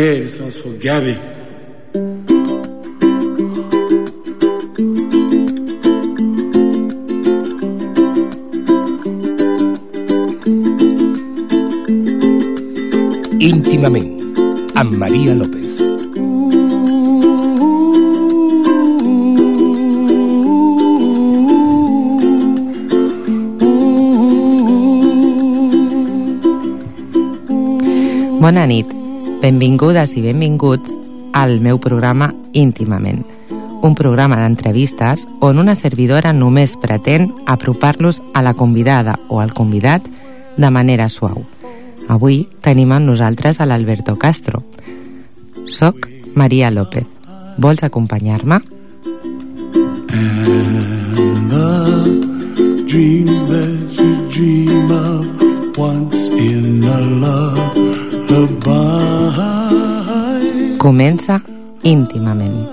Che, sono su Gabi. íntimament amb Maria López. Bona nit, benvingudes i benvinguts al meu programa Íntimament, un programa d'entrevistes on una servidora només pretén apropar-los a la convidada o al convidat de manera suau. Avui tenim amb nosaltres a l'Alberto Castro. Soc Maria López. Vols acompanyar-me? And the dreams that Comença íntimament.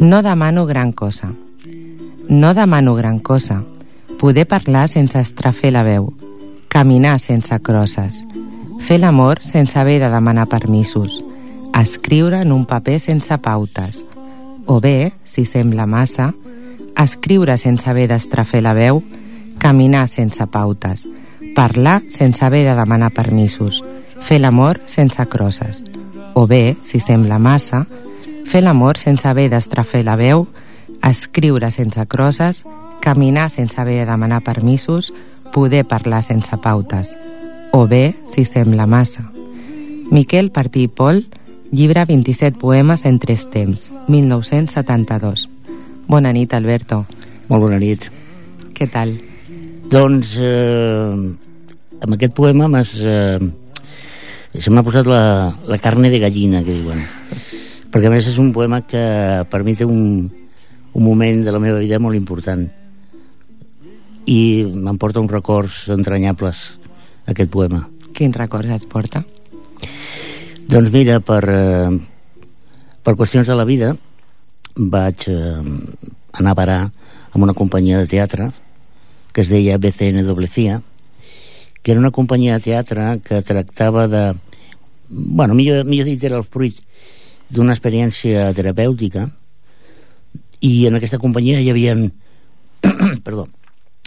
No demano gran cosa. No demano gran cosa. Poder parlar sense estrafer la veu. Caminar sense crosses. Fer l'amor sense haver de demanar permisos. Escriure en un paper sense pautes. O bé, si sembla massa, escriure sense haver d'estrafer la veu, caminar sense pautes, parlar sense haver de demanar permisos, fer l'amor sense crosses. O bé, si sembla massa, fer l'amor sense haver d'estrafer la veu, escriure sense crosses, caminar sense haver de demanar permisos, poder parlar sense pautes. O bé, si sembla massa. Miquel Martí i Pol, llibre 27 poemes en tres temps, 1972. Bona nit, Alberto. Molt bona nit. Què tal? Doncs eh, amb aquest poema m'has... Eh, se m'ha posat la, la carne de gallina, que diuen. Perquè a més és un poema que per mi té un, un moment de la meva vida molt important. I m'emporta uns records entranyables, aquest poema. Quins records et porta? Doncs mira, per, eh, per qüestions de la vida vaig eh, anar a parar amb una companyia de teatre que es deia BCNWCIA que era una companyia de teatre que tractava de... Bueno, millor, millor dit, era el fruit d'una experiència terapèutica i en aquesta companyia hi havia perdó,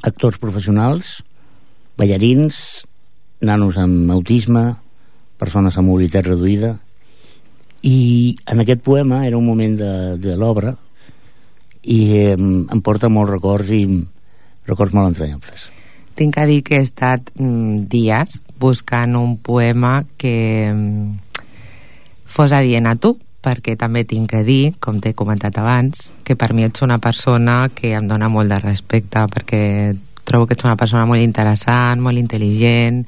actors professionals, ballarins, nanos amb autisme, persones amb mobilitat reduïda, i en aquest poema era un moment de, de l'obra i eh, em porta molts records i records molt entranyables. Tinc a dir que he estat mm, dies buscant un poema que fos adient a tu, perquè també tinc que dir, com t'he comentat abans, que per mi ets una persona que em dona molt de respecte, perquè trobo que ets una persona molt interessant, molt intel·ligent,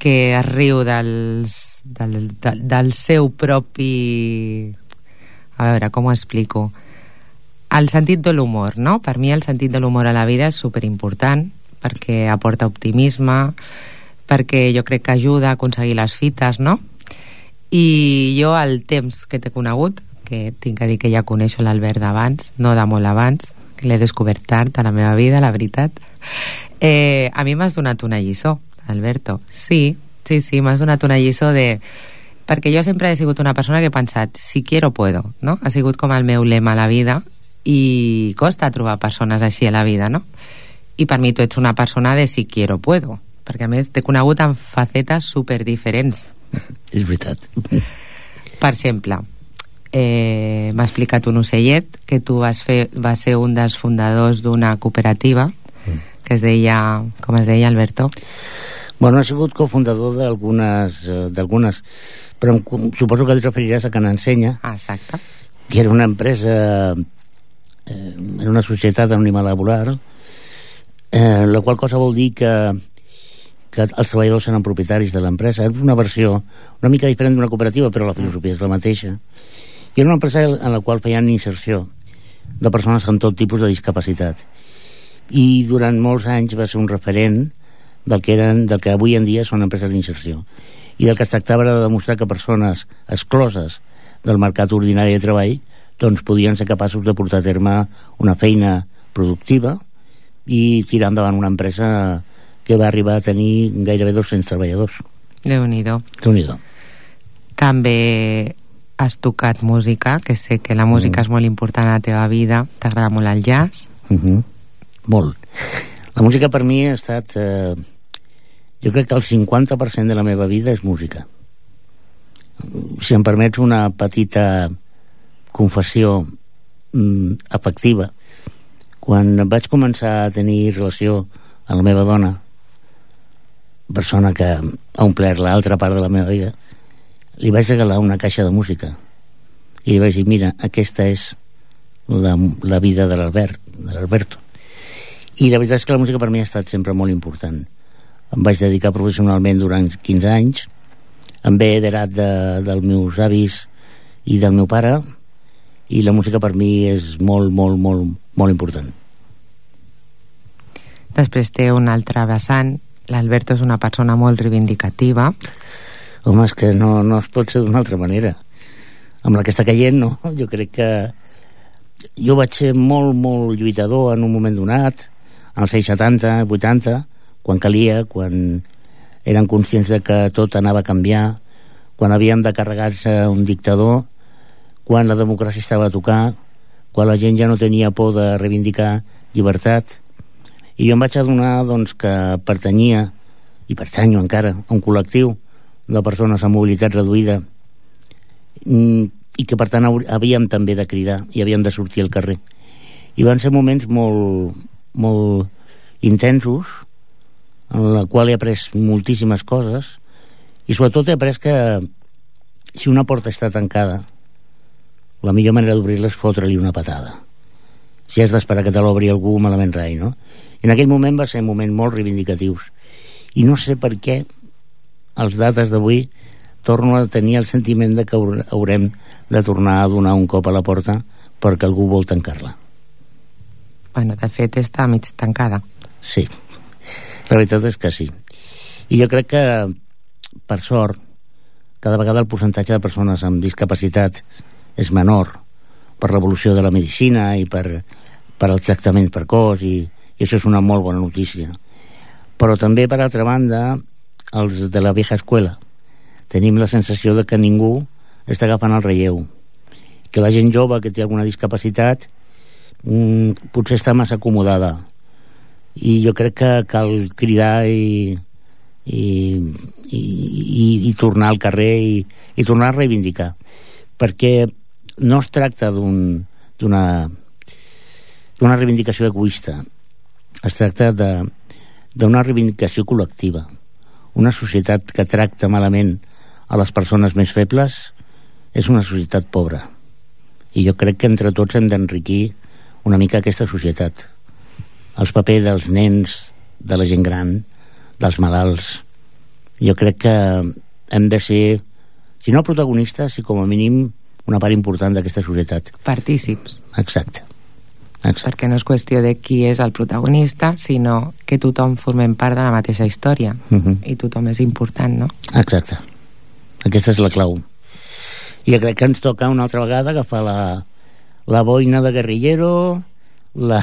que es riu dels, del, del, del seu propi... A veure, com ho explico? El sentit de l'humor, no? Per mi el sentit de l'humor a la vida és superimportant perquè aporta optimisme, perquè jo crec que ajuda a aconseguir les fites, no? I jo, el temps que t'he conegut, que tinc que dir que ja coneixo l'Albert d'abans, no de molt abans, que l'he descobert tard a la meva vida, la veritat, eh, a mi m'has donat una lliçó, Alberto. Sí, sí, sí, m'has donat una lliçó de... Perquè jo sempre he sigut una persona que he pensat, si quiero, puedo, no? Ha sigut com el meu lema a la vida i costa trobar persones així a la vida, no? I per mi tu ets una persona de si quiero, puedo, perquè a més t'he conegut en facetes super diferents. És veritat. Per exemple, eh, m'ha explicat un ocellet que tu vas, fer, vas ser un dels fundadors d'una cooperativa que es deia, com es deia, Alberto? Bueno, he sigut cofundador d'algunes, eh, d'algunes però em, suposo que et referiràs a Can Ensenya, Ah, exacte. que era una empresa, eh, era una societat anònima laboral, eh, la qual cosa vol dir que, que els treballadors eren propietaris de l'empresa. És una versió una mica diferent d'una cooperativa, però la filosofia és la mateixa. I era una empresa en la qual feien inserció de persones amb tot tipus de discapacitat. I durant molts anys va ser un referent del que, eren, del que avui en dia són empreses d'inserció. I del que es tractava era de demostrar que persones excloses del mercat ordinari de treball doncs podien ser capaços de portar a terme una feina productiva i tirar endavant una empresa que va arribar a tenir gairebé 200 treballadors. Déu-n'hi-do. déu nhi També has tocat música, que sé que la música Mm. és molt important a la teva vida. T'agrada molt el jazz. Uh -huh. Molt. La música per mi ha estat... Eh, jo crec que el 50% de la meva vida és música. Si em permets una petita confessió mm, afectiva, quan vaig començar a tenir relació amb la meva dona, persona que ha omplert l'altra part de la meva vida, li vaig regalar una caixa de música i li vaig dir, mira, aquesta és la, la vida de l'Albert, de l'Alberto. I la veritat és que la música per mi ha estat sempre molt important. Em vaig dedicar professionalment durant 15 anys, em ve heredat de, dels meus avis i del meu pare, i la música per mi és molt, molt, molt, molt important. Després té un altre vessant. L'Alberto és una persona molt reivindicativa. Home, és que no, no es pot ser d'una altra manera. Amb la que està caient, no? Jo crec que jo vaig ser molt, molt lluitador en un moment donat, als 70, 80, quan calia, quan eren conscients de que tot anava a canviar, quan havíem de carregar-se un dictador, quan la democràcia estava a tocar, quan la gent ja no tenia por de reivindicar llibertat. I jo em vaig adonar doncs, que pertanyia, i pertanyo encara, a un col·lectiu de persones amb mobilitat reduïda mm, i que per tant havíem també de cridar i havíem de sortir al carrer i van ser moments molt, molt intensos en la qual he après moltíssimes coses i sobretot he après que si una porta està tancada la millor manera d'obrir-la és fotre-li una patada si has d'esperar que te l'obri algú malament rai no? i en aquell moment va ser un moment molt reivindicatius i no sé per què als dates d'avui torno a tenir el sentiment de que haur- haurem de tornar a donar un cop a la porta perquè algú vol tancar-la. Bueno, de fet, està mig tancada. Sí, la veritat és que sí. I jo crec que, per sort, cada vegada el percentatge de persones amb discapacitat és menor per l'evolució de la medicina i per, per el tractament precoç i, i això és una molt bona notícia. Però també, per altra banda, els de la vieja escuela tenim la sensació de que ningú està agafant el relleu que la gent jove que té alguna discapacitat mm, potser està massa acomodada. I jo crec que cal cridar i, i, i, i, i tornar al carrer i, i tornar a reivindicar. Perquè no es tracta d'un- d'una d'una reivindicació egoista. Es tracta d'una reivindicació col·lectiva. Una societat que tracta malament a les persones més febles és una societat pobra. I jo crec que entre tots hem d'enriquir una mica aquesta societat els papers dels nens de la gent gran dels malalts jo crec que hem de ser si no protagonistes, si com a mínim una part important d'aquesta societat Partícips. exacte exacte Perquè no és qüestió de qui és el protagonista, sinó que tothom formem part de la mateixa història. Mhm. I tothom és important, no? Exacte. Aquesta és la clau. I crec que ens toca una altra vegada agafar la, la boina de guerrillero, la,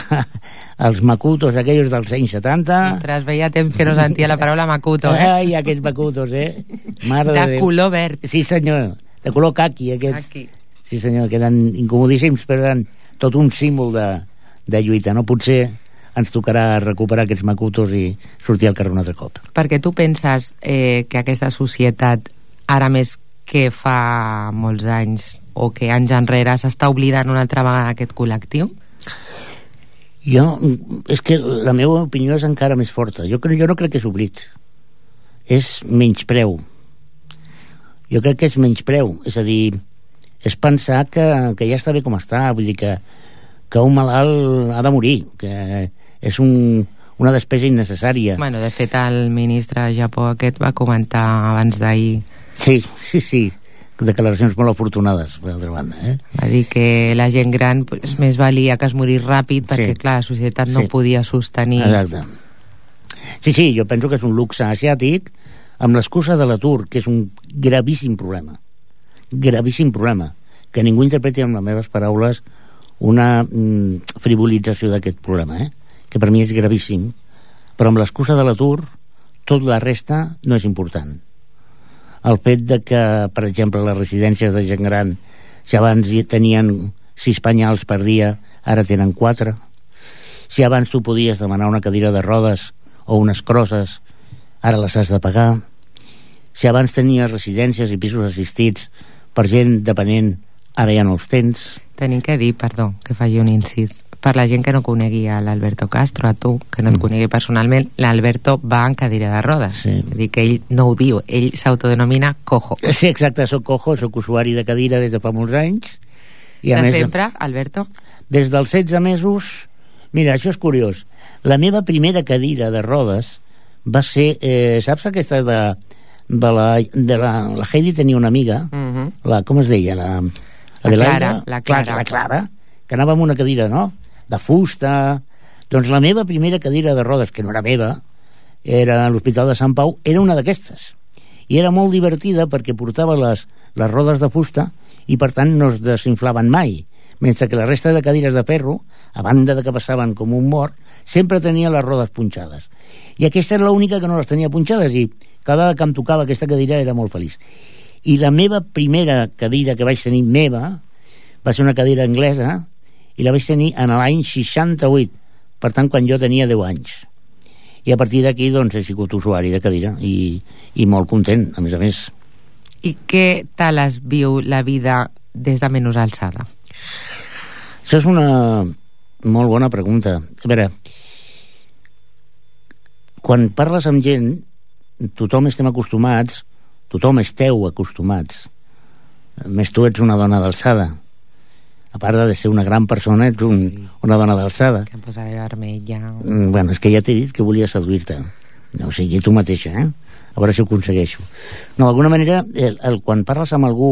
els macutos aquells dels anys 70... Ostres, veia temps que no sentia la paraula macuto, eh? Ai, aquests macutos, eh? Mare De Déu. color verd. Sí, senyor. De color caqui, aquests. Aquí. Sí, senyor, que eren incomodíssims, però eren tot un símbol de, de lluita, no? Potser ens tocarà recuperar aquests macutos i sortir al carrer un altre cop. Perquè tu penses eh, que aquesta societat, ara més que fa molts anys o que anys enrere, s'està oblidant una altra vegada aquest col·lectiu? Jo, és que la meva opinió és encara més forta. Jo, crec, jo no crec que és oblit. És menyspreu. Jo crec que és menyspreu. És a dir, és pensar que, que ja està bé com està. Vull dir que, que un malalt ha de morir, que és un, una despesa innecessària. Bueno, de fet, el ministre Japó aquest va comentar abans d'ahir Sí, sí, sí. Declaracions molt afortunades, per altra banda. Eh? va dir que la gent gran pues, més valia que es morís ràpid perquè, Sí. clar, la societat no Sí. podia sostenir... Exacte. Sí, sí, jo penso que és un luxe asiàtic amb l'excusa de l'atur, que és un gravíssim problema. Gravíssim problema. que ningú interpreti amb les meves paraules una mm, frivolització d'aquest problema, eh? que per mi és gravíssim, però amb l'excusa de l'atur, tot la resta no és important. El fet de que, per exemple, les residències de gent gran, si abans hi tenien sis penyals per dia, ara tenen quatre. Si abans tu podies demanar una cadira de rodes o unes crosses, ara les has de pagar. Si abans tenies residències i pisos assistits per gent dependent, ara ja no els tens. Tenim que dir, perdó, que faci un incís. Per la gent que no conegui a l'Alberto Castro, a tu, que no et Mm. conegui personalment, l'Alberto va en cadira de rodes. Sí. Vull dir que ell no ho diu, ell s'autodenomina cojo. Sí, exacte, soc cojo, soc usuari de cadira des de fa molts anys. I de sempre, Alberto? des dels 16 mesos... Mira, això és curiós. La meva primera cadira de rodes va ser... Eh, saps aquesta de... De la, de la, la Heidi tenia una amiga, Mhm. la, com es deia? La, La Adelaida? Clara, la Clara. la Clara, que anava amb una cadira, no?, de fusta. Doncs la meva primera cadira de rodes, que no era meva, era a l'Hospital de Sant Pau, era una d'aquestes. I era molt divertida perquè portava les, les rodes de fusta i, per tant, no es desinflaven mai. Mentre que la resta de cadires de ferro, a banda de que passaven com un mort, sempre tenia les rodes punxades. I aquesta era l'única que no les tenia punxades i cada que em tocava aquesta cadira era molt feliç. I la meva primera cadira que vaig tenir meva va ser una cadira anglesa i la vaig tenir en l'any 68, per tant, quan jo tenia 10 anys. I a partir d'aquí, doncs, he sigut usuari de cadira i, i molt content, a més a més. I què tal es viu la vida des de menys alçada? Això és una molt bona pregunta. A veure, quan parles amb gent, tothom estem acostumats, tothom esteu acostumats. A més, tu ets una dona d'alçada. A part de ser una gran persona, ets un, una dona d'alçada. Que em posaré vermella... Mm, Bueno, és que ja t'he dit que volia seduir-te. No, o sigui, tu mateixa, eh? A veure si ho aconsegueixo. No, d'alguna manera, el, el, quan parles amb algú,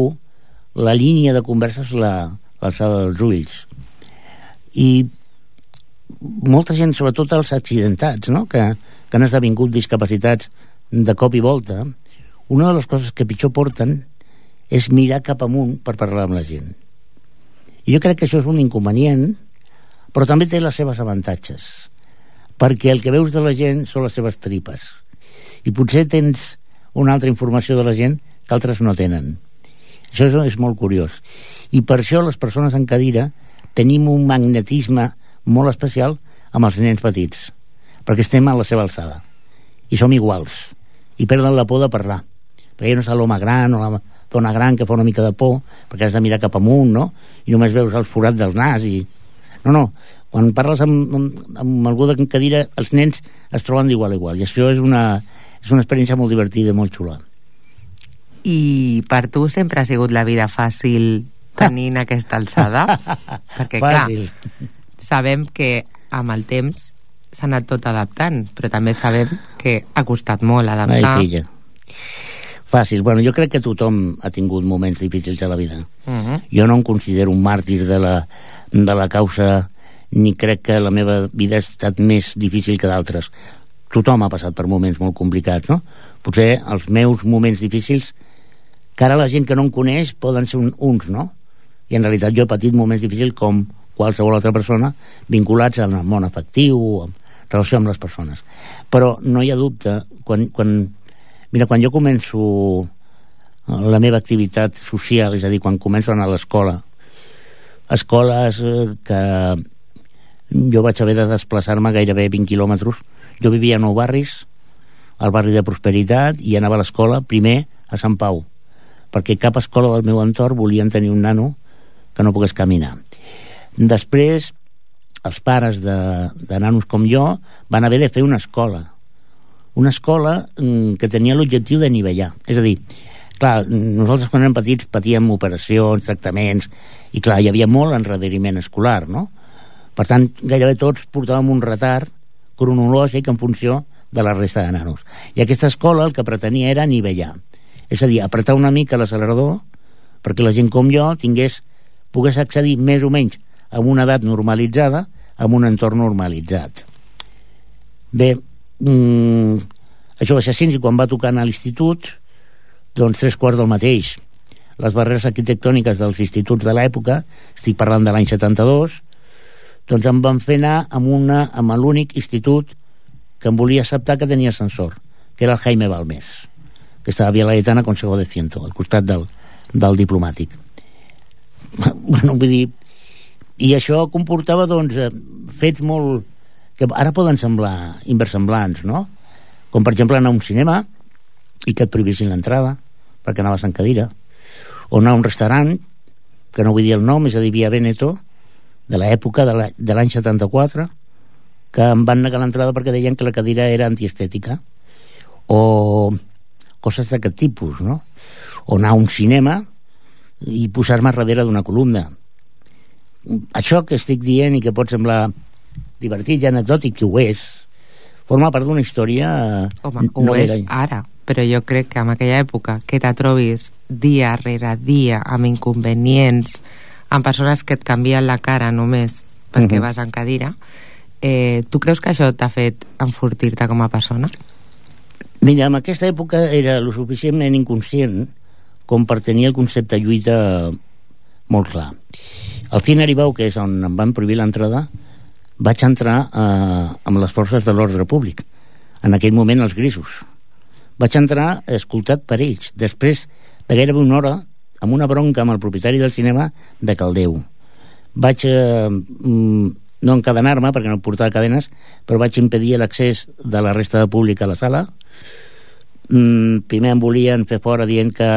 la línia de conversa és la- l'alçada dels ulls. I molta gent, sobretot els accidentats, no? que, que han esdevingut discapacitats de cop i volta, una de les coses que pitjor porten és mirar cap amunt per parlar amb la gent. I jo crec que això és un inconvenient, però també té les seves avantatges perquè el que veus de la gent són les seves tripes. I potser tens una altra informació de la gent que altres no tenen. Això és, és molt curiós. I per això les persones en cadira tenim un magnetisme molt especial amb els nens petits perquè estem a la seva alçada. I som iguals. I perden la por de parlar perquè no és l'home gran o la dona gran que fa una mica de por perquè has de mirar cap amunt no? i només veus el forat del nas i... no, no, quan parles amb, amb, amb algú de cadira els nens es troben d'igual a igual i això és una, és una experiència molt divertida i molt xula I per tu sempre ha sigut la vida fàcil tenint aquesta alçada? Perquè, clar, Fàcil. sabem que amb el temps s'ha anat tot adaptant, però també sabem que ha costat molt Ai, adaptar. filla. Fàcil. Bueno, jo crec que tothom ha tingut moments difícils a la vida. Mhm. Jo no em considero un màrtir de la, de la causa ni crec que la meva vida ha estat més difícil que d'altres. Tothom ha passat per moments molt complicats, no? Potser els meus moments difícils, que ara la gent que no em coneix poden ser un, uns, no? I en realitat jo he patit moments difícils com qualsevol altra persona vinculats al món afectiu en relació amb les persones. Però no hi ha dubte, quan, quan, mira, quan jo començo la meva activitat social, és a dir, quan començo a anar a l'escola, escoles eh, que jo vaig haver de desplaçar-me gairebé 20 quilòmetres. Jo vivia a Nou Barris, al barri de Prosperitat, i anava a l'escola primer a Sant Pau, perquè cap escola del meu entorn volien tenir un nano que no pogués caminar. Després, els pares de, de nanos com jo van haver de fer una escola, una escola mm, que tenia l'objectiu de nivellar. És a dir, clar, nosaltres quan érem petits patíem operacions, tractaments, i clar, hi havia molt enrederiment escolar, no? Per tant, gairebé tots portàvem un retard cronològic en funció de la resta de nanos. I aquesta escola el que pretenia era nivellar. És a dir, apretar una mica l'accelerador perquè la gent com jo tingués, pogués accedir més o menys a una edat normalitzada amb un entorn normalitzat. Bé, mm, això va ser així i quan va tocar a l'institut doncs tres quarts del mateix les barreres arquitectòniques dels instituts de l'època, estic parlant de l'any 72, doncs em van fer anar amb, una, amb l'únic institut que em volia acceptar que tenia ascensor, que era el Jaime Balmés, que estava a Via Laietana Consejo de Ciento, al costat del, del diplomàtic. bueno, vull dir, i això comportava, doncs, eh, fets molt... que ara poden semblar inversemblants, no? Com, per exemple, anar a un cinema i que et prohibissin l'entrada perquè anaves en cadira, o anar a un restaurant, que no vull dir el nom, és a dir, Via Veneto, de l'època de l'any 74, que em van negar l'entrada perquè deien que la cadira era antiestètica, o coses d'aquest tipus, no? O anar a un cinema i posar-me darrere d'una columna. Això que estic dient i que pot semblar divertit i anecdòtic, que ho és, forma part d'una història... Home, ho no és era... ara, però jo crec que en aquella època que te trobis dia rere dia amb inconvenients, amb persones que et canvien la cara només perquè uh mhm. -huh. vas en cadira, eh, tu creus que això t'ha fet enfortir-te com a persona? Mira, en aquesta època era lo suficientment inconscient com per tenir el concepte lluita molt clar. Al fin Aribau, que és on em van prohibir l'entrada, vaig entrar eh, amb les forces de l'ordre públic, en aquell moment els grisos vaig entrar escoltat per ells, després de gairebé una hora, amb una bronca amb el propietari del cinema de Caldeu. Vaig eh, mm, no encadenar-me, perquè no portava cadenes, però vaig impedir l'accés de la resta de públic a la sala. Mm, primer em volien fer fora dient que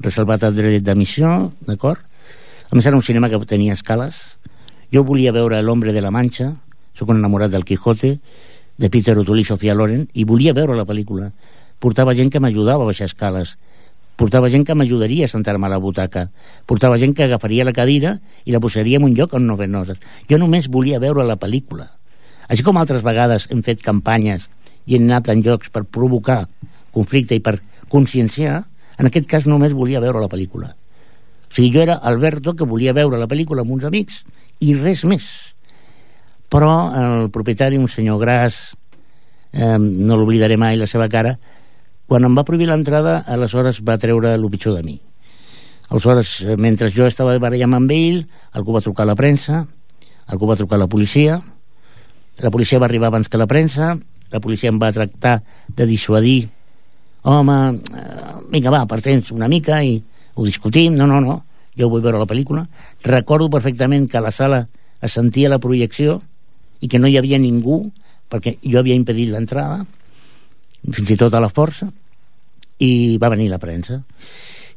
reservat el dret d'emissió, d'acord? A més, era un cinema que tenia escales. Jo volia veure L'Hombre de la Mancha, sóc un enamorat del Quijote, de Peter O'Toole i Sofia Loren, i volia veure la pel·lícula. Portava gent que m'ajudava a baixar escales. Portava gent que m'ajudaria a sentar-me a la butaca. Portava gent que agafaria la cadira i la posaria en un lloc on no ven noses. Jo només volia veure la pel·lícula. Així com altres vegades hem fet campanyes i hem anat en llocs per provocar conflicte i per conscienciar en aquest cas només volia veure la pel·lícula. O sigui, jo era Alberto que volia veure la pel·lícula amb uns amics i res més. Però el propietari, un senyor gras eh, no l'oblidaré mai la seva cara quan em va prohibir l'entrada, aleshores va treure el pitjor de mi. Aleshores, eh, mentre jo estava barallant amb ell, algú va trucar a la premsa, algú va trucar a la policia, la policia va arribar abans que la premsa, la policia em va tractar de dissuadir. Home, eh, vinga va, partents una mica i ho discutim, no, no, no jo vull veure la pel·lícula. Recordo perfectament que a la sala es sentia la projecció i que no hi havia ningú perquè jo havia impedit l'entrada fins i tot a la força i va venir la premsa.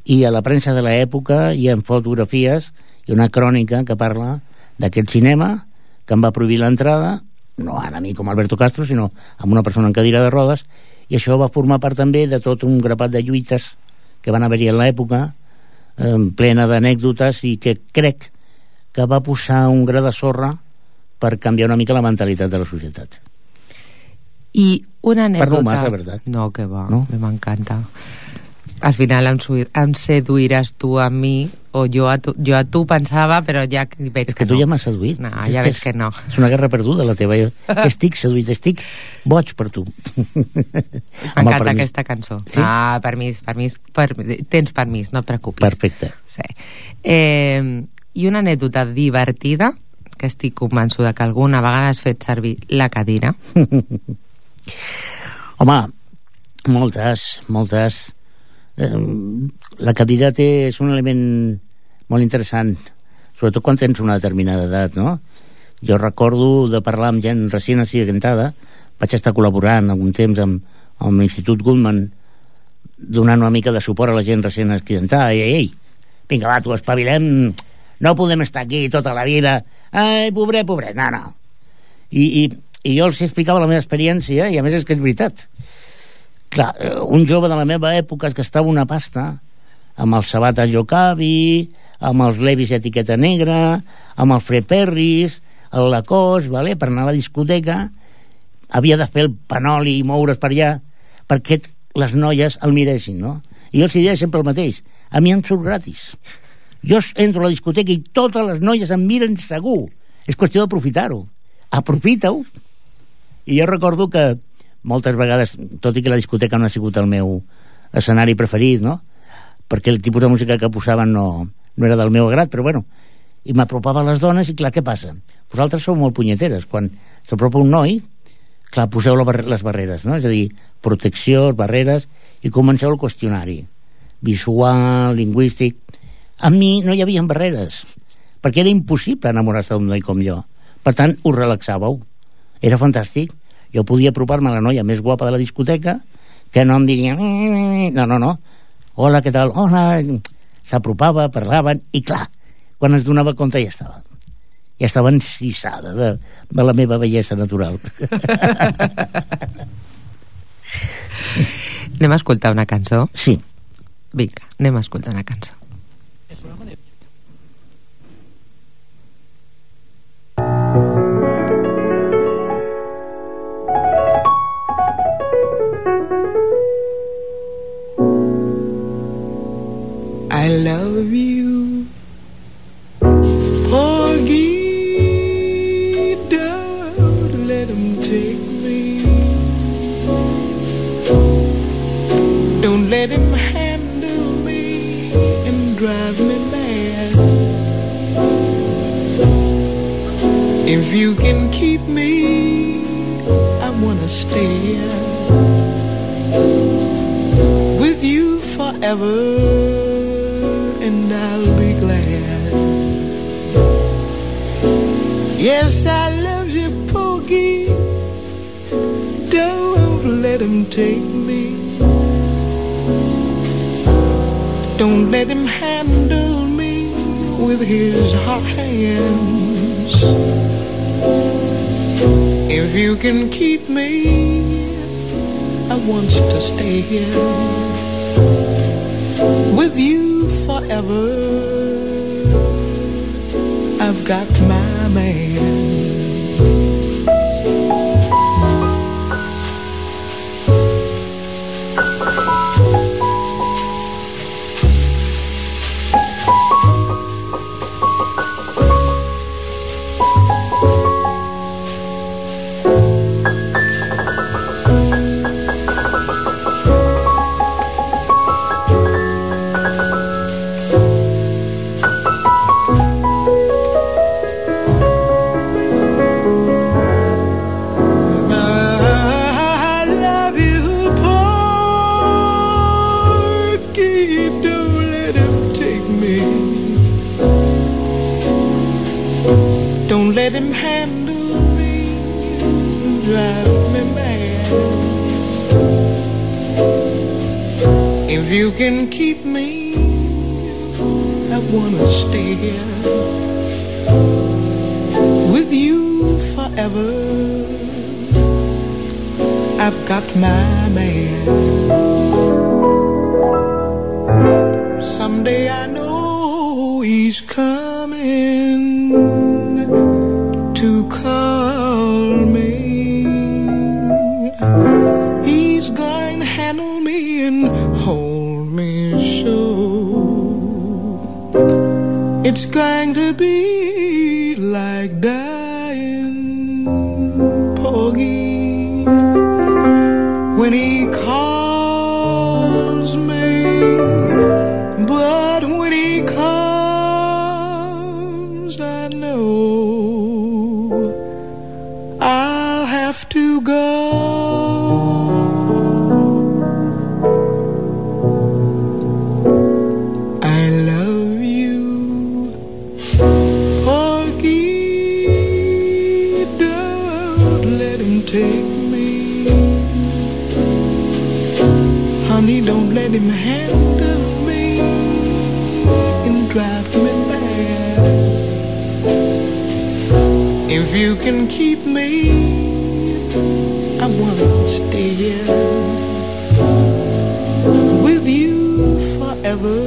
I a la premsa de l'època hi ha fotografies i una crònica que parla d'aquest cinema que em va prohibir l'entrada no a mi com Alberto Castro sinó amb una persona en cadira de rodes i això va formar part també de tot un grapat de lluites que van haver-hi en l'època eh, plena d'anècdotes i que crec que va posar un gra de sorra per canviar una mica la mentalitat de la societat i una anècdota... Parlo massa, veritat. No, que va, no? m'encanta. Al final em, em seduiràs tu a mi o jo a tu, jo a tu pensava, però ja veig és que, que tu no. ja m'has seduït. No, ja veig que no. És una guerra perduda, la teva. estic seduït, estic boig per tu. M'encanta aquesta cançó. Sí? Ah, permís, permís, per, tens permís, no et preocupis. Perfecte. Sí. Eh, I una anècdota divertida, que estic convençuda que alguna vegada has fet servir la cadira. Home, moltes, moltes. La cadira té, és un element molt interessant, sobretot quan tens una determinada edat, no? Jo recordo de parlar amb gent recient accidentada, vaig estar col·laborant algun temps amb, amb l'Institut Goodman donant una mica de suport a la gent recient accidentada, i ei, ei, vinga va, tu espavilem, no podem estar aquí tota la vida, ai, pobre, pobre, no, no. I, i i jo els explicava la meva experiència i a més és que és veritat clar, eh, un jove de la meva època que estava una pasta amb el Sabata Jocavi amb els Levis etiqueta negra amb el Fred Perris el Lacoste, vale? per anar a la discoteca havia de fer el panoli i moure's per allà perquè les noies el miressin no? i jo els deia sempre el mateix a mi em surt gratis jo entro a la discoteca i totes les noies em miren segur és qüestió d'aprofitar-ho aprofita-ho i jo recordo que moltes vegades, tot i que la discoteca no ha sigut el meu escenari preferit, no? perquè el tipus de música que posaven no, no era del meu agrat, però bueno, i m'apropava a les dones i clar, què passa? Vosaltres sou molt punyeteres, quan s'apropa un noi, clar, poseu les barreres, no? És a dir, protecció, barreres, i comenceu el qüestionari visual, lingüístic. A mi no hi havia barreres, perquè era impossible enamorar-se d'un noi com jo. Per tant, us relaxàveu. Era fantàstic. Jo podia apropar-me a la noia més guapa de la discoteca, que no em diria... No, no, no. Hola, què tal? Hola. S'apropava, parlaven, i clar, quan es donava compte ja estava ja estava encissada de, de la meva bellesa natural. Anem a escoltar una cançó? Sí. Vinga, anem a escoltar una cançó. Love you, Porgy. Don't let him take me. Don't let him handle me and drive me mad. If you can keep me, I wanna stay with you forever Yes, I love you, Pokey. Don't let him take me. Don't let him handle me with his hot hands. If you can keep me, I want to stay here with you forever. I've got my made. If you can keep me, I wanna stay here with you forever. I've got my man. Someday I know he's coming It's going to be like dying, Porgy. When he calls can keep me, I wanna stay here with you forever.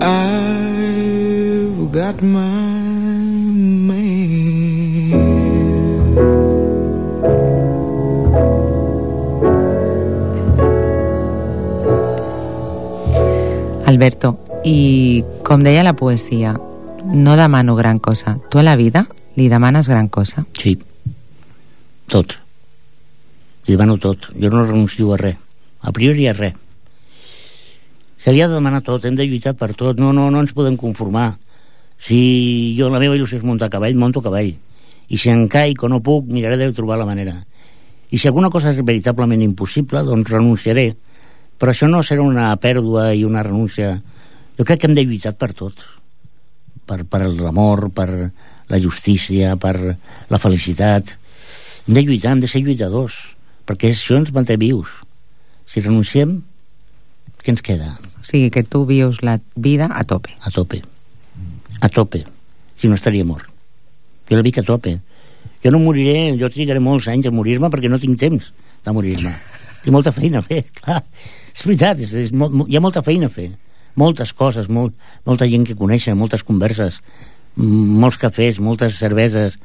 I've got my. Alberto, i com deia la poesia, no demano gran cosa. Tu a la vida li demanes gran cosa? Sí. Tot. li demano tot. Jo no renuncio a res. A priori a res. Se li ha de demanar tot, hem de lluitar per tot. No, no, no ens podem conformar. Si jo la meva il·lusió és muntar a cavall monto cavall. I si em caic o no puc miraré de trobar la manera. I si alguna cosa és veritablement impossible doncs renunciaré. Però això no serà una pèrdua i una renúncia jo crec que hem de lluitar per tot per, per l'amor, per la justícia, per la felicitat hem de lluitar, hem de ser lluitadors perquè això ens manté vius si renunciem què ens queda? O sigui, que tu vius la vida a tope. A tope. A tope. Si no estaria mort. Jo la vic a tope. Jo no moriré, jo trigaré molts anys a morir-me perquè no tinc temps de morir-me. Tinc molta feina a fer, clar. És veritat, és, és molt, hi ha molta feina a fer. Moltes coses, molt, molta gent que conèixer, moltes converses, molts cafès, moltes cerveses,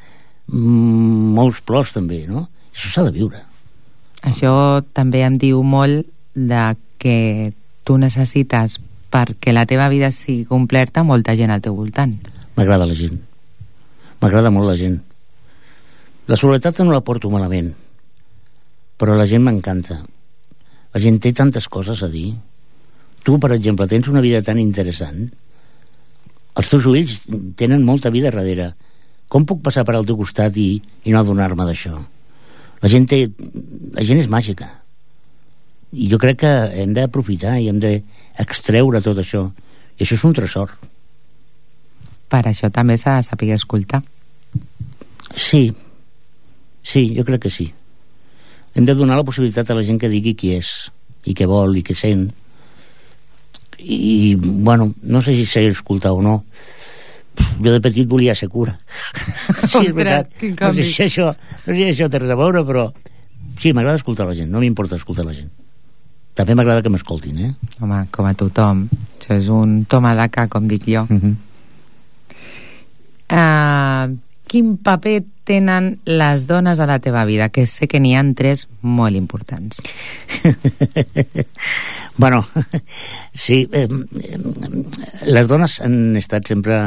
molts plors també, no? Això s'ha de viure. Això també em diu molt de que tu necessites perquè la teva vida sigui completa molta gent al teu voltant. M'agrada la gent. M'agrada molt la gent. La soledat no la porto malament, però la gent m'encanta. La gent té tantes coses a dir. Tu, per exemple, tens una vida tan interessant. Els teus ulls tenen molta vida darrere. Com puc passar per al teu costat i, i no adonar-me d'això? La gent té... La gent és màgica. I jo crec que hem d'aprofitar i hem d'extreure tot això. I això és un tresor. Per això també s'ha de saber escoltar. Sí. Sí, jo crec que sí. Hem de donar la possibilitat a la gent que digui qui és i què vol i què sent i bueno, no sé si sé escoltar o no jo de petit volia ser cura sí, és veritat no sé si això, no sé si això té res a veure però sí, m'agrada escoltar la gent no m'importa escoltar la gent també m'agrada que m'escoltin, eh? Home, com a tothom. Això és un toma de ca, com dic jo. Uh -huh. uh, quin paper tenen les dones a la teva vida? Que sé que n'hi han tres molt importants. bueno, sí, eh, les dones han estat sempre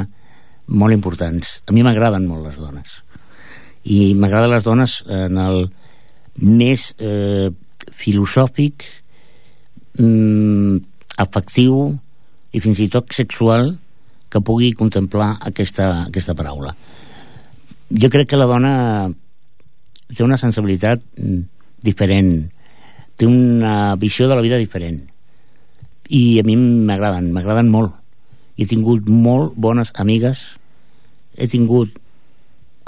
molt importants. A mi m'agraden molt les dones. I m'agraden les dones en el més eh, filosòfic, mm, afectiu i fins i tot sexual que pugui contemplar aquesta, aquesta paraula. Jo crec que la dona té una sensibilitat mm, diferent, té una visió de la vida diferent i a mi m'agraden, m'agraden molt. He tingut molt bones amigues, he tingut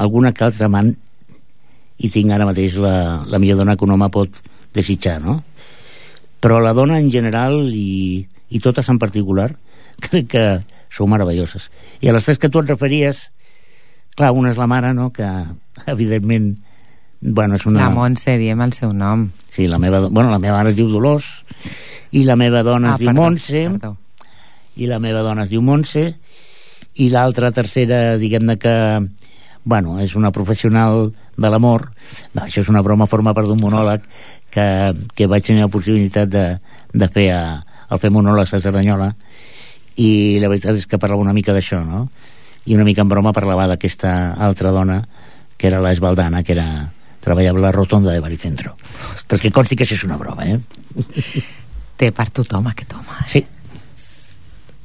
alguna que altra amant i tinc ara mateix la, la millor dona que un home pot desitjar, no? però la dona en general i, i totes en particular crec que sou meravelloses i a les tres que tu et referies clar, una és la mare no? que evidentment bueno, és una... la Montse, diem el seu nom sí, la meva, bueno, la meva mare es diu Dolors i la meva dona ah, es diu perdó, Montse perdó. i la meva dona es diu Montse i l'altra tercera diguem-ne que bueno, és una professional de l'amor no, això és una broma forma part d'un monòleg que, que vaig tenir la possibilitat de, de fer a, el fer monòlegs a Cerdanyola i la veritat és que parlava una mica d'això no? I una mica en broma parlava d'aquesta altra dona que era l'Esbaldana que era, treballava a la rotonda de Baricentro Ostres. perquè consti que això és una broma eh? té per tothom aquest home eh? sí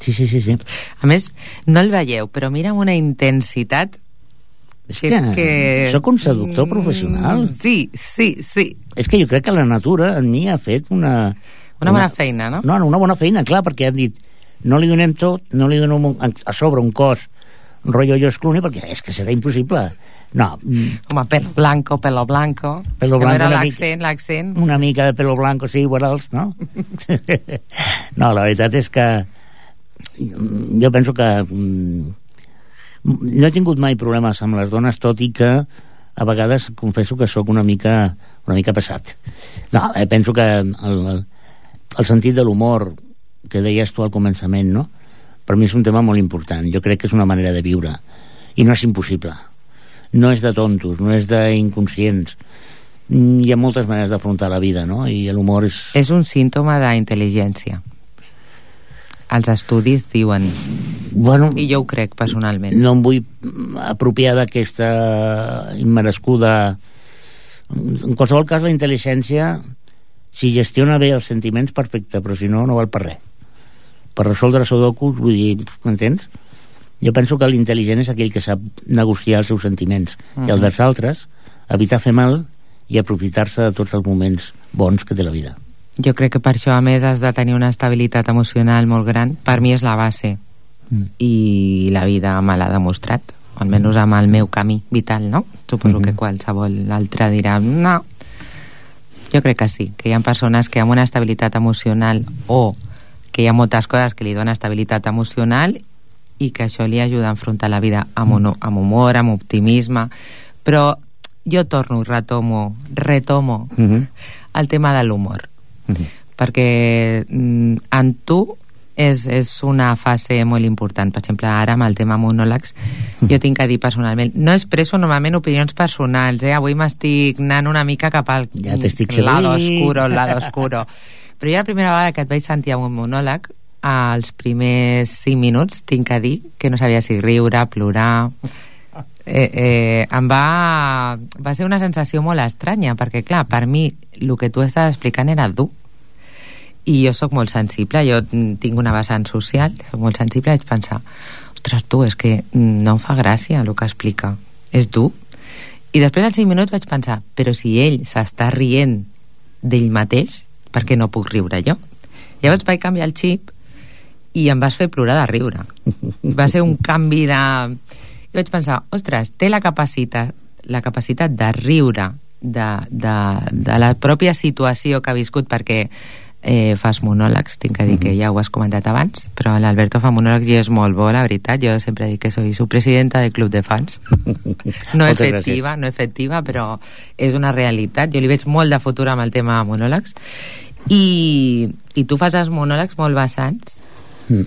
Sí, sí, sí, sí. A més, no el veieu, però mira amb una intensitat és que, que, que... sóc un seductor professional. Sí, sí, sí. És que jo crec que la natura en mi ha fet una... Una bona una, feina, no? No, una bona feina, clar, perquè han dit no li donem tot, no li donem un, a sobre un cos rotllo jo Clooney, perquè és que serà impossible. No. Home, pelo blanco, pelo blanco. Pelo blanco. L'accent, l'accent. Una mica de pelo blanco, sí, iguals, no? no, la veritat és que jo penso que mm, no he tingut mai problemes amb les dones, tot i que a vegades confesso que sóc una mica, una mica passat. No, eh, penso que el, el, sentit de l'humor que deies tu al començament, no? Per mi és un tema molt important. Jo crec que és una manera de viure i no és impossible. No és de tontos, no és d'inconscients. Hi ha moltes maneres d'afrontar la vida, no? I l'humor és... És un símptoma d'intel·ligència els estudis diuen bueno, i jo ho crec personalment no em vull apropiar d'aquesta immerescuda en qualsevol cas la intel·ligència si gestiona bé els sentiments perfecte però si no no val per res per resoldre sudokus vull dir, m'entens? jo penso que l'intel·ligent és aquell que sap negociar els seus sentiments uh -huh. i els dels altres evitar fer mal i aprofitar-se de tots els moments bons que té la vida jo crec que per això a més has de tenir una estabilitat emocional molt gran per mi és la base mm. i la vida me l'ha demostrat almenys amb el meu camí vital no? suposo mm -hmm. que qualsevol altre dirà no, jo crec que sí, que hi ha persones que amb una estabilitat emocional o que hi ha moltes coses que li donen estabilitat emocional i que això li ajuda a enfrontar la vida amb, un, amb humor, amb optimisme però jo torno i retomo retomo uh -huh. el tema de l'humor uh -huh. perquè mm, en tu és, és una fase molt important. Per exemple, ara amb el tema monòlegs, jo tinc que dir personalment, no expresso normalment opinions personals, eh? avui m'estic anant una mica cap al ja lado oscuro, lado oscuro. Però jo la primera vegada que et vaig sentir amb un monòleg, als primers 5 minuts, tinc que dir que no sabia si riure, plorar... Eh, eh, em va, va ser una sensació molt estranya, perquè, clar, per mi el que tu estaves explicant era dur i jo sóc molt sensible, jo tinc una vessant social, sóc molt sensible, vaig pensar, ostres, tu, és que no em fa gràcia el que explica, és dur. I després als 5 minuts vaig pensar, però si ell s'està rient d'ell mateix, per què no puc riure jo? Llavors vaig canviar el xip i em vas fer plorar de riure. Va ser un canvi de... I vaig pensar, ostres, té la capacitat, la capacitat de riure de, de, de la pròpia situació que ha viscut, perquè eh, fas monòlegs, tinc que dir que ja ho has comentat abans, però l'Alberto fa monòlegs i és molt bo, la veritat. Jo sempre dic que soy su presidenta del club de fans. No efectiva, gràcies. no efectiva, però és una realitat. Jo li veig molt de futur amb el tema monòlegs. I, i tu fas els monòlegs molt vessants mm.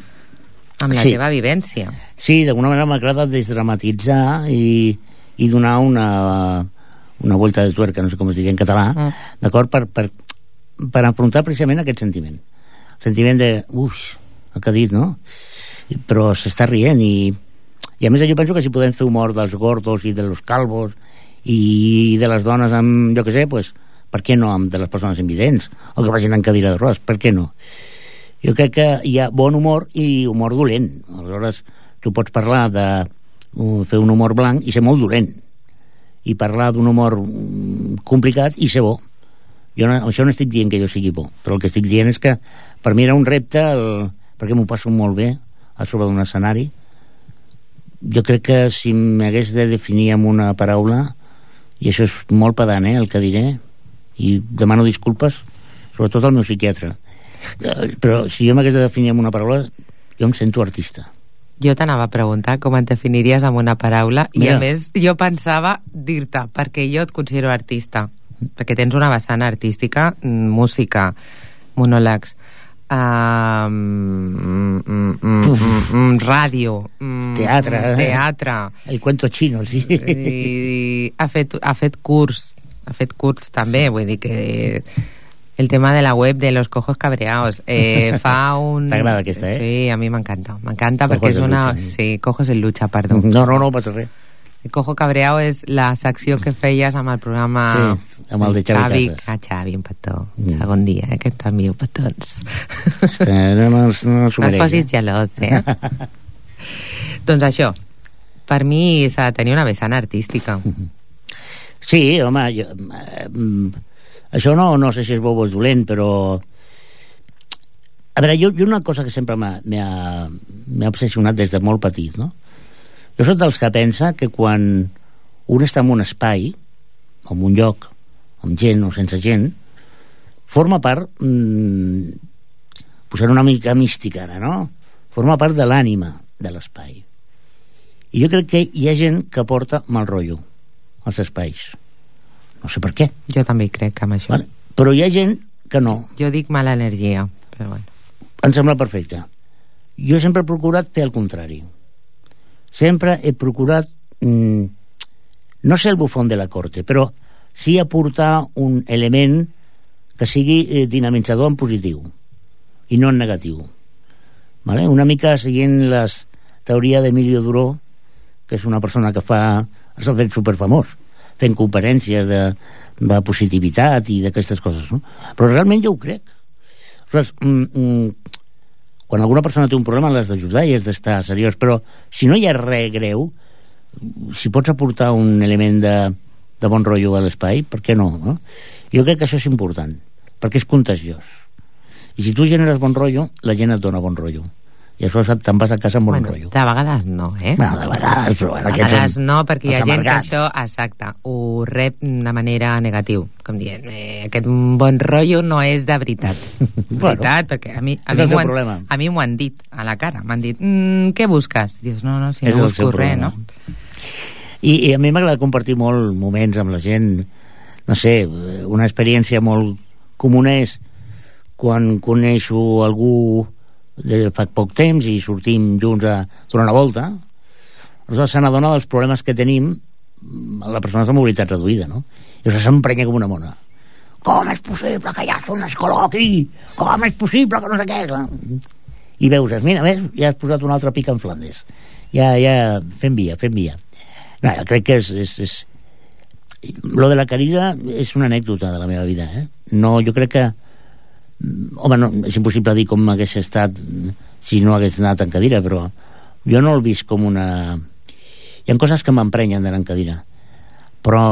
amb la sí. teva vivència. Sí, d'alguna manera m'agrada desdramatitzar i, i donar una, una volta de tuerca, no sé com es diria en català, mm. d'acord? Per, per, per afrontar precisament aquest sentiment el sentiment de, uf, el que ha dit, no? Però s'està rient i, i a més jo penso que si podem fer humor dels gordos i de los calvos i de les dones amb, jo que sé, pues, per què no amb de les persones invidents o que vagin en cadira de rodes, per què no? Jo crec que hi ha bon humor i humor dolent. Aleshores, tu pots parlar de fer un humor blanc i ser molt dolent i parlar d'un humor mm, complicat i ser bo jo no, això no estic dient que jo sigui bo, però el que estic dient és que per mi era un repte, el, perquè m'ho passo molt bé a sobre d'un escenari. Jo crec que si m'hagués de definir amb una paraula, i això és molt pedant, eh, el que diré, i demano disculpes, sobretot al meu psiquiatre, eh, però si jo m'hagués de definir amb una paraula, jo em sento artista. Jo t'anava a preguntar com et definiries amb una paraula Mira. i a més jo pensava dir-te perquè jo et considero artista perquè tens una vessant artística, música, monòlegs, uh, mm, mm, mm, mm, ràdio, mm, teatre, mm, teatre. El cuento chino, sí. I ha fet, ha fet curs, ha fet curs també, sí. vull dir que el tema de la web de los cojos cabreados eh, fa un... T'agrada aquesta, eh? Sí, a mi m'encanta, m'encanta perquè és una... Lucha, sí, cojos en lucha, perdó. No, no, no passa res. Cojo Cabreao és la secció que feies amb el programa sí, amb el de Xavi, Xavi Casas. Ah, Xavi, un petó. Mm. Segon dia, eh, que t'envio petons. no, no, no, no no et posis gelós, eh? doncs això, per mi s'ha de tenir una vessant artística. Sí, home, jo, eh, això no, no sé si és bo o és dolent, però... A veure, jo, jo una cosa que sempre m'ha obsessionat des de molt petit, no? Jo soc dels que pensa que quan un està en un espai, en un lloc, amb gent o sense gent, forma part, mmm, posant una mica mística ara, no? Forma part de l'ànima de l'espai. I jo crec que hi ha gent que porta mal rotllo als espais. No sé per què. Jo també hi crec amb això. Vale? Però hi ha gent que no. Jo dic mala energia, però bueno. Em sembla perfecte. Jo sempre he procurat fer el contrari sempre he procurat mm, no ser el bufón de la corte, però sí aportar un element que sigui eh, dinamitzador en positiu i no en negatiu. Vale? Una mica seguint les teoria d'Emilio Duró, que és una persona que fa s'ha fet superfamós, fent conferències de, de positivitat i d'aquestes coses, no? Però realment jo ho crec. Aleshores, mm, mm, quan alguna persona té un problema l'has d'ajudar i has d'estar seriós, però si no hi ha res greu, si pots aportar un element de, de bon rotllo a l'espai, per què no, no? Jo crec que això és important, perquè és contagiós. I si tu generes bon rotllo, la gent et dona bon rotllo i això te'n vas a casa amb bon bueno, rotllo. De vegades no, eh? Bueno, de vegades, però bueno, de vegades són no, perquè hi ha gent amargats. que això, exacte, ho rep de manera negatiu, com dient, eh, aquest bon rotllo no és de veritat. Bueno, veritat, perquè a mi, a mi han, problema. a mi m'ho han dit a la cara, m'han dit, mm, què busques? Dius, no, no, si És no busco res, no? I, I a mi m'agrada compartir molt moments amb la gent. No sé, una experiència molt comuna és quan coneixo algú de fa poc temps i sortim junts a donar una volta, aleshores se n'adona dels problemes que tenim mm, la persona de mobilitat reduïda, no? I això s'emprenya com una mona. Com és possible que ja són escola aquí? Com és possible que no sé què? I veus, mira, ves, ja has posat un altre pic en Flandes. Ja, ja, fem via, fem via. No, jo crec que és, és, és... Lo de la querida és una anècdota de la meva vida, eh? No, jo crec que home, no, és impossible dir com hagués estat si no hagués anat en cadira, però jo no el vist com una... Hi ha coses que m'emprenyen d'anar en cadira, però,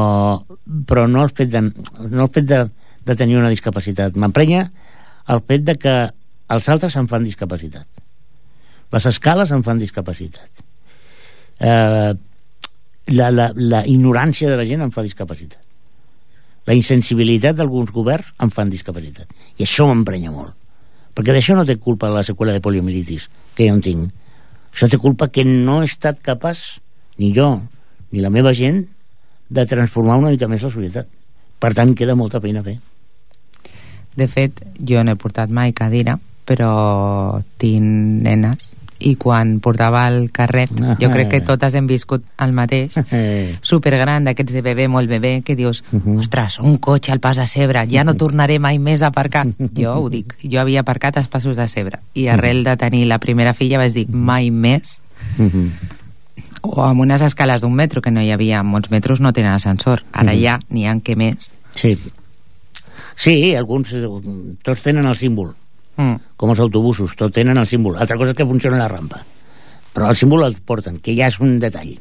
però no el fet de, no el fet de, de tenir una discapacitat. M'emprenya el fet de que els altres em fan discapacitat. Les escales em fan discapacitat. Eh, la, la, la ignorància de la gent em fa discapacitat la insensibilitat d'alguns governs em fan discapacitat. I això m'emprenya molt. Perquè d'això no té culpa la seqüela de poliomielitis que jo en tinc. Això té culpa que no he estat capaç ni jo ni la meva gent de transformar una mica més la societat. Per tant queda molta feina a fer. De fet, jo no he portat mai cadira, però tinc nenes i quan portava el carret, jo crec que totes hem viscut el mateix, supergran d'aquests de bebè, molt bebè, que dius, Mhm. ostres, un cotxe al pas de cebre, ja no tornaré mai més a aparcar. Jo ho dic, jo havia aparcat als passos de cebre i arrel de tenir la primera filla vaig dir, mai més? Mhm. o amb unes escales d'un metro que no hi havia, molts metros no tenen ascensor. Ara Mhm. ja n'hi ha que més. Sí. Sí, alguns eh, tots tenen el símbol mm. com els autobusos, tot tenen el símbol. Altra cosa és que funciona la rampa. Però el símbol el porten, que ja és un detall.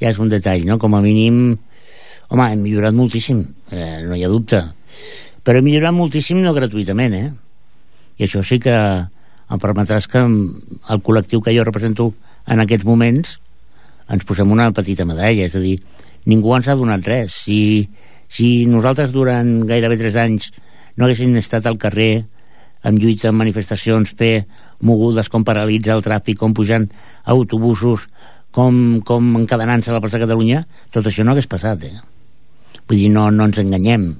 Ja és un detall, no? Com a mínim... Home, hem millorat moltíssim, eh, no hi ha dubte. Però hem millorat moltíssim no gratuïtament, eh? I això sí que em permetràs que el col·lectiu que jo represento en aquests moments ens posem una petita medalla, és a dir, ningú ens ha donat res. Si, si nosaltres durant gairebé tres anys no haguessin estat al carrer amb lluita en manifestacions, fer mogudes com paralitza el tràfic, com pujant autobusos, com, com encadenant-se a la plaça de Catalunya, tot això no hagués passat, eh? Vull dir, no, no ens enganyem.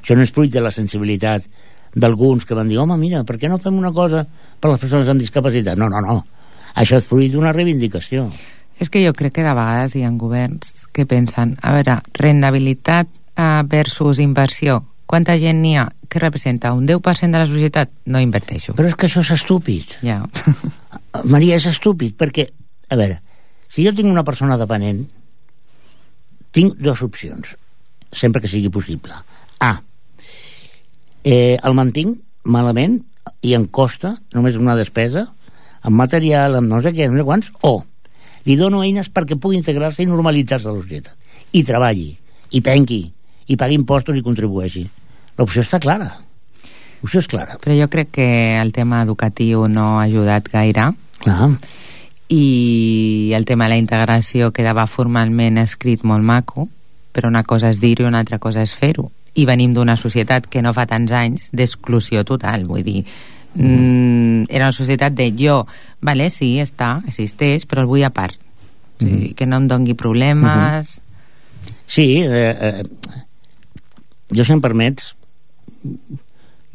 Això no és fruit de la sensibilitat d'alguns que van dir, home, mira, per què no fem una cosa per les persones amb discapacitat? No, no, no. Això és fruit d'una reivindicació. És que jo crec que de vegades hi ha governs que pensen, a veure, rendibilitat eh, versus inversió. Quanta gent n'hi ha que representa un 10% de la societat? No inverteixo. Però és que això és estúpid. Ja. Maria, és estúpid, perquè, a veure, si jo tinc una persona dependent, tinc dues opcions, sempre que sigui possible. A, eh, el mantinc malament i em costa només una despesa, amb material, amb no sé què, no sé quants, o li dono eines perquè pugui integrar-se i normalitzar-se a la societat. I treballi, i penqui, i pagui impostos i contribueixi. L'opció està clara. L'opció és clara. Però jo crec que el tema educatiu no ha ajudat gaire Clar. i el tema de la integració quedava formalment escrit molt maco, però una cosa és dir-ho i una altra cosa és fer-ho. I venim d'una societat que no fa tants anys d'exclusió total, vull dir, mm, era una societat de jo, vale, sí, està, existeix, però el vull a part. O sigui, que no em dongui problemes... Sí, eh, eh, jo si em permets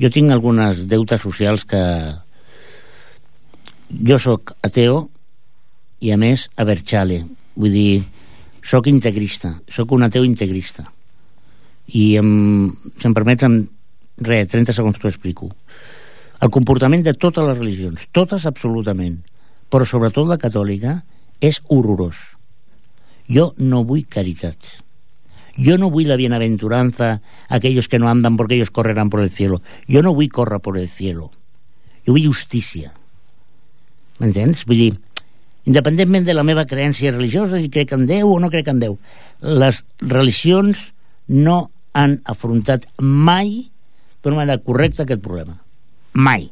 jo tinc algunes deutes socials que jo sóc ateo i a més aberxale vull dir, sóc integrista sóc un ateu integrista. I em, si em permets en res, 30 segons t'ho explico. El comportament de totes les religions totes absolutament però sobretot la catòlica és horrorós. Jo no vull caritat Yo no vull la bienaventuranza a aquellos que no andan porque ellos correrán por el cielo. Jo no vull córrer por el cielo. Jo vull justícia. M'entens? Vull dir, independentment de la meva creència religiosa, si crec en Déu o no crec en Déu, les religions no han afrontat mai d'una manera correcta aquest problema. Mai.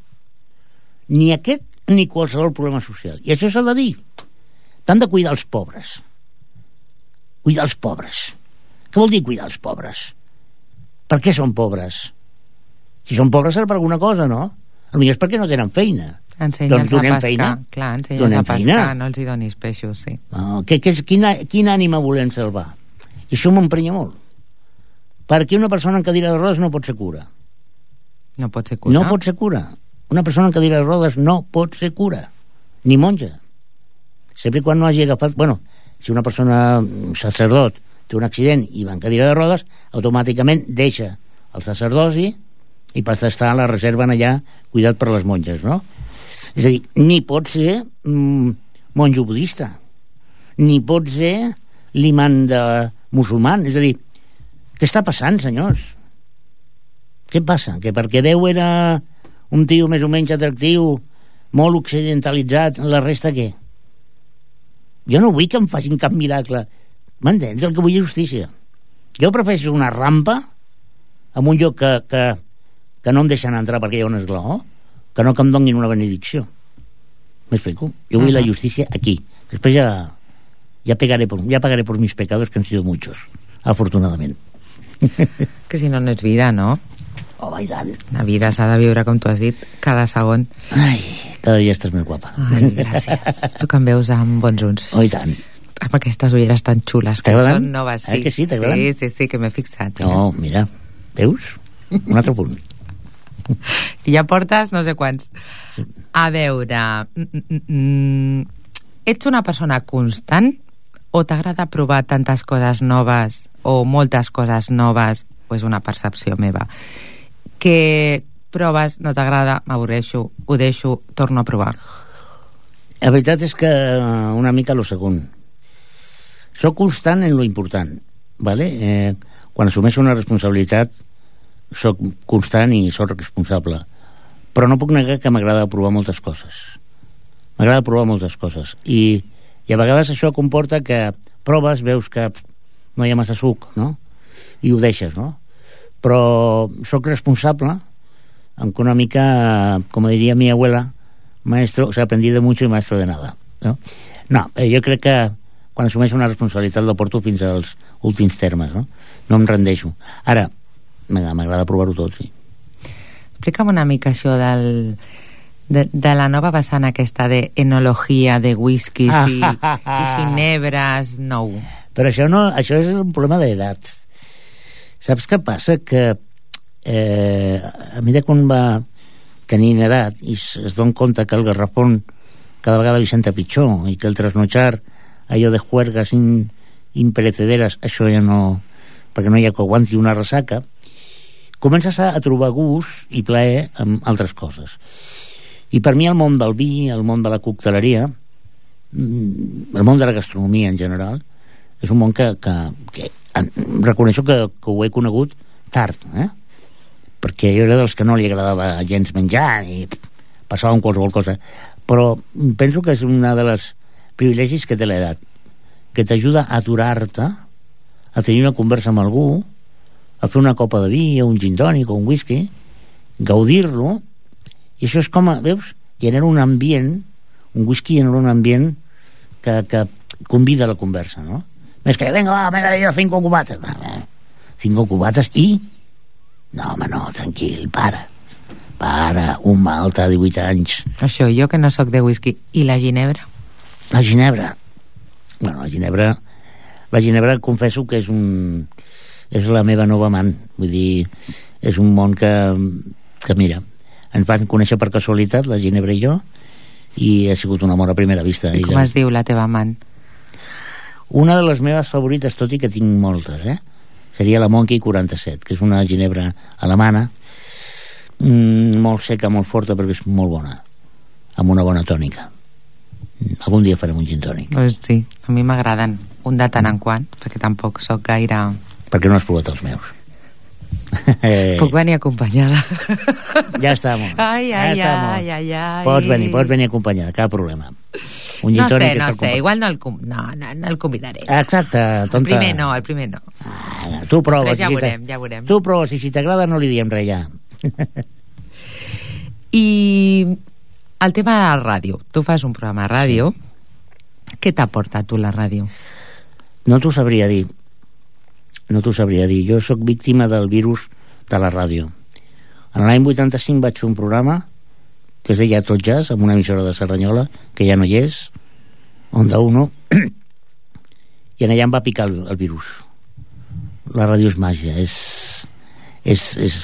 Ni aquest ni qualsevol problema social. I això s'ha de dir. T'han de cuidar els pobres. Cuidar els pobres. Què vol dir cuidar els pobres? Per què són pobres? Si són pobres serà per alguna cosa, no? Potser és perquè no tenen feina. Ensenya'ls Doncs a pescar. feina. Clar, ensenya'ls a pescar, feina. no els hi donis peixos, sí. No, que, que, és- quina, quina ànima volem salvar? I això m'emprenya molt. Perquè una persona en cadira de rodes no pot ser cura. No pot ser cura. No pot ser cura. Una persona en cadira de rodes no pot ser cura. Ni monja. Sempre quan no hagi agafat... Bueno, si una persona, un sacerdot, té un accident i va en cadira de rodes, automàticament deixa el sacerdoci i passa a estar a la reserva allà cuidat per les monges, no? És a dir, ni pot ser mm, monjo budista, ni pot ser l'imant de musulman. És a dir, què està passant, senyors? Què passa? Que perquè Déu era un tio més o menys atractiu, molt occidentalitzat, la resta què? Jo no vull que em facin cap miracle. M'entens? El que vull és justícia. Jo prefereixo una rampa en un lloc que, que, que no em deixen entrar perquè hi ha un esglaó, que no que em donin una benedicció. M'explico? Jo vull Mhm. la justícia aquí. Després ja, ja, pegaré por, ja pagaré por mis pecados, que han sido muchos, afortunadamente. Que si no, no és vida, no? Oh, i tant. La vida s'ha de viure, com tu has dit, cada segon. Ai, cada dia estàs més guapa. Ai, gràcies. tu que em veus amb bons ulls. Oh, i tant. Amb aquestes ulleres tan xules, que són noves, sí. Eh que sí? Sí, sí, sí, que m'he fixat. mira. No, mira, veus? Un altre punt. I ja portes no sé quants. A veure... mm, mm, mm, ets una persona constant o t'agrada provar tantes coses noves o moltes coses noves, o és una percepció meva, que proves, no t'agrada, m'avorreixo, ho deixo, torno a provar. La veritat és que una mica lo segon. Soc constant en lo important, ¿vale? Eh, quan assumeixo una responsabilitat soc constant i soc responsable. Però no puc negar que m'agrada provar moltes coses. M'agrada provar moltes coses. I, I a vegades això comporta que proves, veus que no hi ha massa suc, no? I ho deixes, no? Però sóc responsable aunque una mica, como diría mi abuela, maestro, o sea, aprendí de mucho y maestro de nada. No, no eh, jo crec que quan assumeixo una responsabilitat la porto fins als últims termes, no? No em rendeixo. Ara, m'agrada provar-ho tot, sí. Explica'm una mica això del, de, de la nova vessant aquesta de enologia, de whiskies i, i ginebres nou. Però això, no, això és un problema d'edat. Saps què passa? Que eh, a mesura quan va tenint edat i es, es don compte que el garrafón cada vegada li senta pitjor i que el trasnochar allò de juergas in, imperecederes això ja no perquè no hi ha que aguanti una ressaca comences a, a trobar gust i plaer amb altres coses i per mi el món del vi el món de la cocteleria mm, el món de la gastronomia en general és un món que, que, que reconeixo que, que ho he conegut tard eh? perquè jo era dels que no li agradava gens menjar i passava amb qualsevol cosa però penso que és una de les privilegis que té l'edat que t'ajuda a aturar-te a tenir una conversa amb algú a fer una copa de vi o un gin tònic o un whisky gaudir-lo i això és com, a, veus, genera un ambient un whisky genera un ambient que, que convida a la conversa no? més que venga va, me he cinco cubates cinco cubates i no home no, tranquil, para para, un malta de 18 anys Això, jo que no sóc de whisky. I la ginebra? La ginebra bueno, la ginebra la ginebra confesso que és un és la meva nova amant vull dir, és un món que que mira, ens van conèixer per casualitat la ginebra i jo i ha sigut un amor a primera vista I com Ella- es diu la teva amant? una de les meves favorites, tot i que tinc moltes, eh? seria la Monkey 47, que és una ginebra alemana, mm, molt seca, molt forta, però que és molt bona, amb una bona tònica. Algun dia farem un gin tònic. Pues sí, a mi m'agraden un de tant en quant, perquè tampoc sóc gaire perquè no has provat els meus. Eh... Puc venir acompanyada. Ja estamos. Ai, ai, ja estamos. ai, ai, ai. Pots venir, pots venir acompanyada, cap problema. Un no sé, no sé, igual no el, com... no, no, no el convidaré. Exacte, tonta. El primer no, el primer no. Ah, tu proves. Ja si veurem, ja veurem. Tu proves, i si t'agrada no li diem res ja. I el tema de la ràdio. Tu fas un programa de ràdio. Què t'aporta a tu la ràdio? No t'ho sabria dir. No t'ho sabria dir. Jo sóc víctima del virus de la ràdio. En l'any 85 vaig fer un programa que es deia Tot Jazz, amb una emissora de Cerdanyola, que ja no hi és, Onda Uno, i en allà em va picar el, el virus. La ràdio és màgia, és... és, és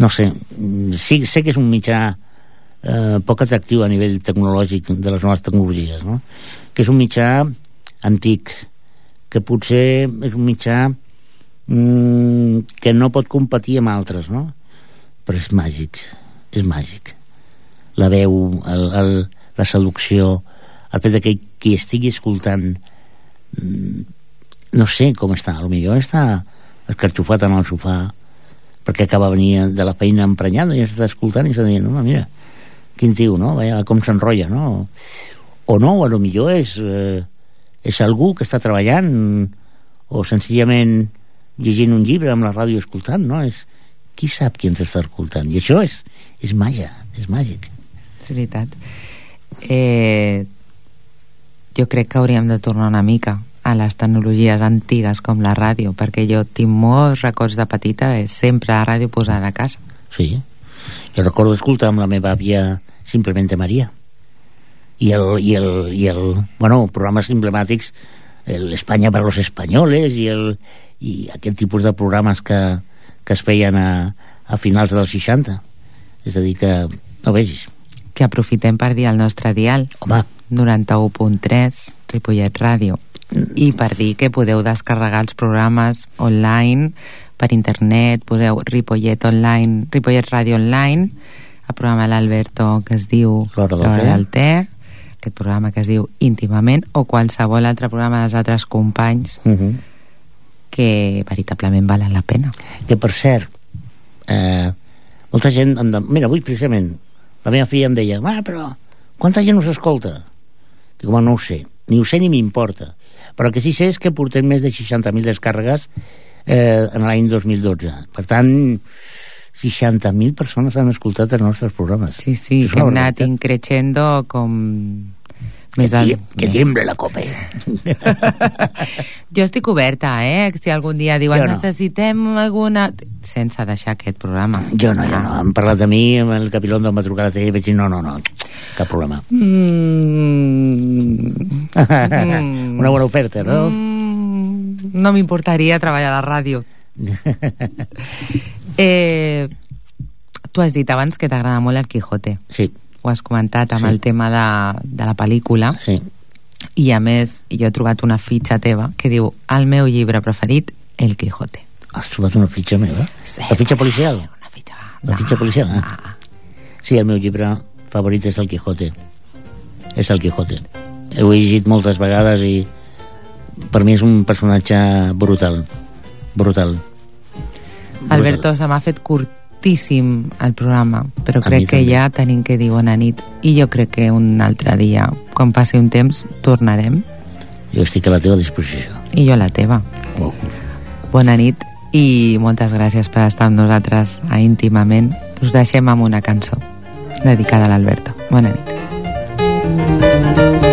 no sé, sí, sé que és un mitjà eh, poc atractiu a nivell tecnològic de les noves tecnologies, no? que és un mitjà antic, que potser és un mitjà mm, que no pot competir amb altres, no? Però és màgic, és màgic. La veu, el, el, la seducció, el fet que qui estigui escoltant mm, no sé com està, potser està escarxofat en el sofà perquè acaba venir de la feina emprenyada i està escoltant i està dient, home, mira, quin tio, no? Veia com s'enrotlla, no? O no, o a lo millor és, eh, és algú que està treballant o senzillament llegint un llibre amb la ràdio escoltant, no? És, qui sap qui ens està escoltant? I això és, és màgia, és màgic. És veritat. Eh, jo crec que hauríem de tornar una mica a les tecnologies antigues com la ràdio, perquè jo tinc molts records de petita de sempre la ràdio posada a casa. Sí. Jo recordo escoltar amb la meva àvia Simplemente María. I el, i el, i el bueno, programes emblemàtics el España para los españoles i, el, i aquest tipus de programes que, que es feien a, a finals dels 60 és a dir que no vegis. Que aprofitem per dir el nostre dial, home, 91.3, Ripollet Ràdio, i per dir que podeu descarregar els programes online per internet, poseu Ripollet Online, Ripollet Ràdio Online, el programa l'Alberto que es diu L'Hora del Té. aquest programa que es diu Íntimament, o qualsevol altre programa dels altres companys uh -huh. que veritablement valen la pena. que per cert eh, molta gent em de... mira, avui precisament la meva filla em deia ah, però quanta gent us escolta? dic, home, no ho sé ni ho sé ni m'importa però el que sí sé és que portem més de 60.000 descàrregues eh, en l'any 2012 per tant 60.000 persones han escoltat els nostres programes Sí, sí, que hem anat increixendo com... que, Més del... tie- que tiemble la copa Jo estic oberta, eh? Si algun dia diuen no. necessitem alguna... Sense deixar aquest programa. jo no, jo no, han parlat de mi amb el capilón em va trucar a la tele i vaig dir no, no, no, cap problema Mm. una bona oferta, no? mm, no m'importaria treballar a la ràdio. Eh, tu has dit abans que t'agrada molt el Quijote. sí, Ho has comentat amb Sí. el tema de, de la pel·lícula. sí I a més, jo he trobat una fitxa teva que diu el meu llibre preferit, El Quijote. Has trobat una fitxa meva? Sí. La fitxa policial? Una fitxa... La fitxa policial? Ah. Sí, el meu llibre favorit és El Quijote. És El Quijote. Ho he llegit moltes vegades i per mi és un personatge brutal. Brutal. Alberto, se m'ha fet curtíssim el programa, però crec que també. ja tenim que dir bona nit. I jo crec que un altre dia, quan passi un temps, tornarem. Jo estic a la teva disposició. I jo a la teva. Oh. Bona nit i moltes gràcies per estar amb nosaltres a íntimament. Us deixem amb una cançó dedicada a l'Alberto. Bona nit.